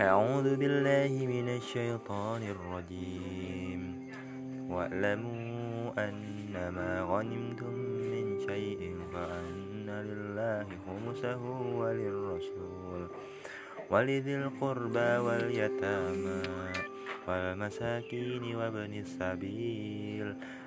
أعوذ بالله من الشيطان الرجيم. واعلموا أنما غنمتم من شيء فأن لله خمسه وللرسول ولذي القربى واليتامى والمساكين وابن السبيل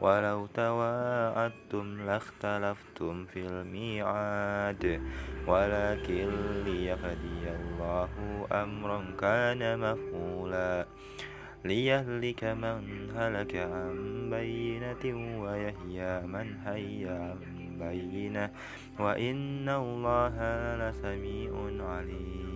ولو تواعدتم لاختلفتم في الميعاد. ولكن ليقضي الله أمرا كان مفعولا. ليهلك من هلك عن بينة ويحيى من حي عن بينة. وإن الله لسميع عليم.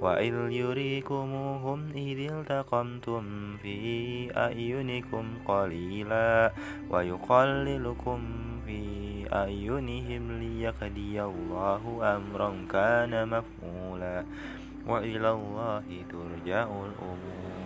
وإذ يريكموهم إذ التقمتم في أعينكم قليلا ويقللكم في أعينهم ليقضي الله أمرا كان مفعولا وإلى الله ترجع الأمور.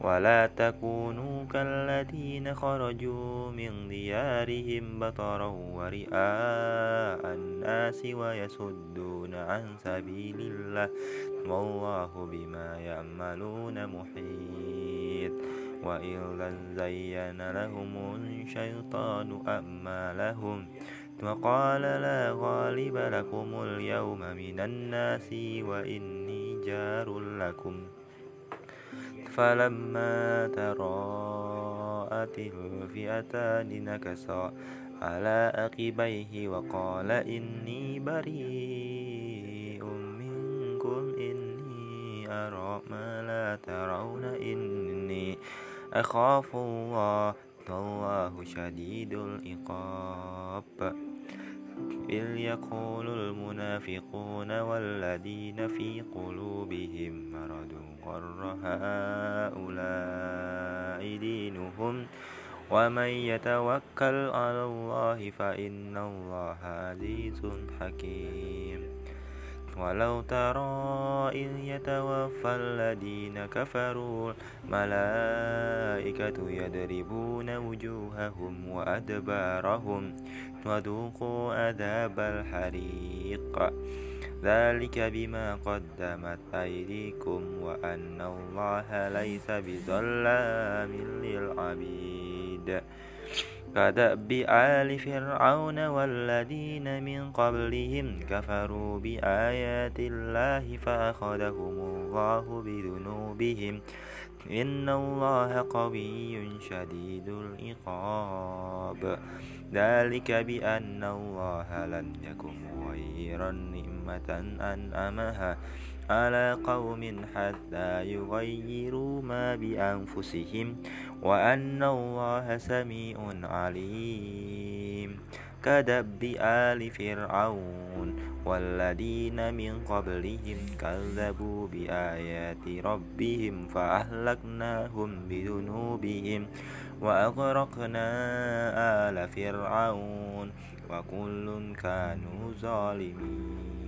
ولا تكونوا كالذين خرجوا من ديارهم بطرا ورئاء الناس ويصدون عن سبيل الله. والله بما يعملون محيط. وإذا زين لهم الشيطان أعمالهم. وقال لا غالب لكم اليوم من الناس وإني جار لكم. فلما تراءت الفئتان نكص على عقبيه وقال إني بريء منكم إني أرى ما لا ترون إني أخاف الله والله شديد العقاب. إذ يقول المنافقون والذين في قلوبهم مرض غر هؤلاء دينهم ومن يتوكل على الله فإن الله عزيز حكيم ولو ترى إذ يتوفى الذين كفروا الملائكة يضربون وجوههم وأدبارهم وذوقوا عذاب الحريق ذلك بما قدمت أيديكم وأن الله ليس بظلام للعبيد. كدأب آل فرعون والذين من قبلهم كفروا بآيات الله فأخذهم الله بذنوبهم. إن الله قوي شديد العقاب. ذلك بأن الله لم يكن غير نعمة أنعمها على قوم حتى يغيروا ما بأنفسهم وأن الله سميع عليم. كدب آل فرعون والذين من قبلهم كذبوا بآيات ربهم فأهلكناهم بذنوبهم وأغرقنا آل فرعون وكل كانوا ظالمين.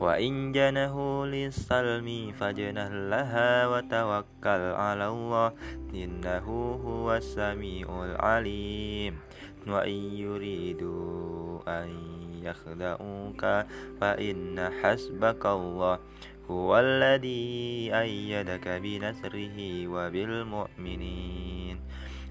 وإن جنه للسلم فجنه لها وتوكل على الله. إنه هو السميع العليم. وإن يريدوا أن يخدعوك فإن حسبك الله. هو الذي أيدك بنصره وبالمؤمنين.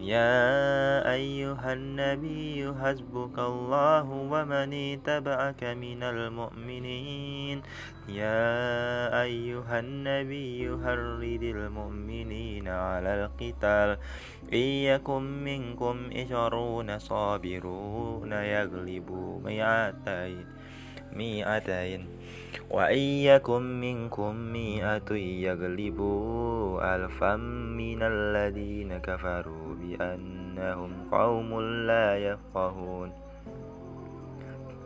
يا أيها النبي حسبك الله ومن اتبعك من المؤمنين. يا أيها النبي هرد المؤمنين على القتال. إن يكن منكم عشرون صابرون يغلبوا مئتين مئتين وإن يكن منكم مئة يغلبوا ألفا من الذين كفروا بأنهم قوم لا يفقهون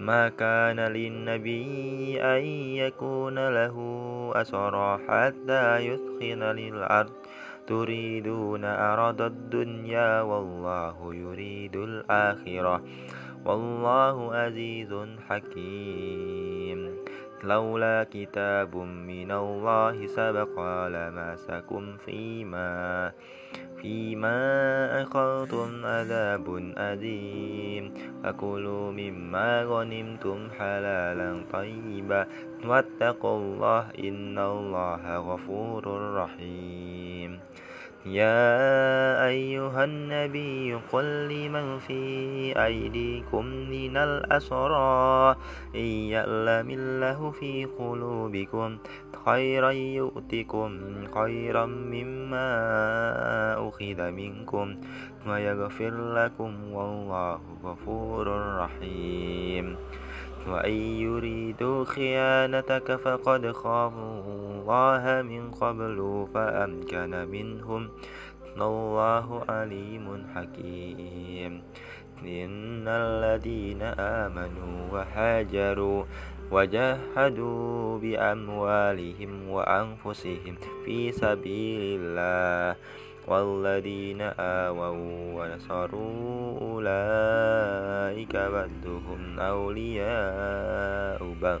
ما كان للنبي أن يكون له أسرى حتى يثخن للأرض. تريدون أرض الدنيا والله يريد الآخرة. والله عزيز حكيم. لولا كتاب من الله سبق لمسكم فيما فيما أخذتم عذاب أليم. فكلوا مما غنمتم حلالا طيبا. واتقوا الله إن الله غفور رحيم. يا أيها النبي قل لمن في أيديكم من الأسرى إن يعلم الله في قلوبكم خيرا يؤتكم خيرا مما أخذ منكم ويغفر لكم والله غفور رحيم وإن يريدوا خيانتك فقد خافوا الله من قبل فأمكن منهم الله عليم حكيم. إن الذين آمنوا وهاجروا وجاهدوا بأموالهم وأنفسهم في سبيل الله والذين آووا ونصروا أولئك بعضهم أولياء بعض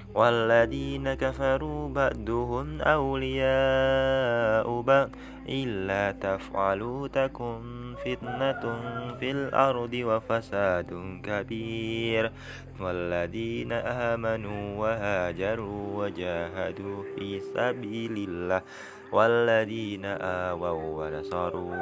والذين كفروا بعدهم أولياء بعض إلا تفعلوا تكن فتنة في الأرض وفساد كبير. والذين آمنوا وهاجروا وجاهدوا في سبيل الله والذين آووا ونصروا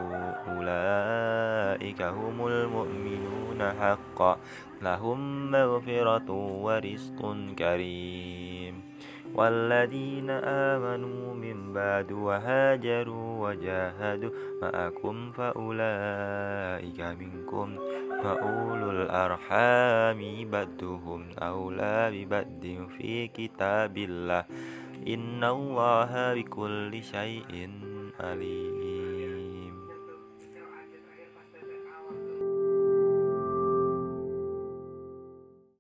أولئك هم المؤمنون حقا. لهم مغفرة ورزق كريم والذين آمنوا من بعد وهاجروا وجاهدوا معكم فأولئك منكم فأولو الأرحام بدهم أولى ببد في كتاب الله إن الله بكل شيء عليم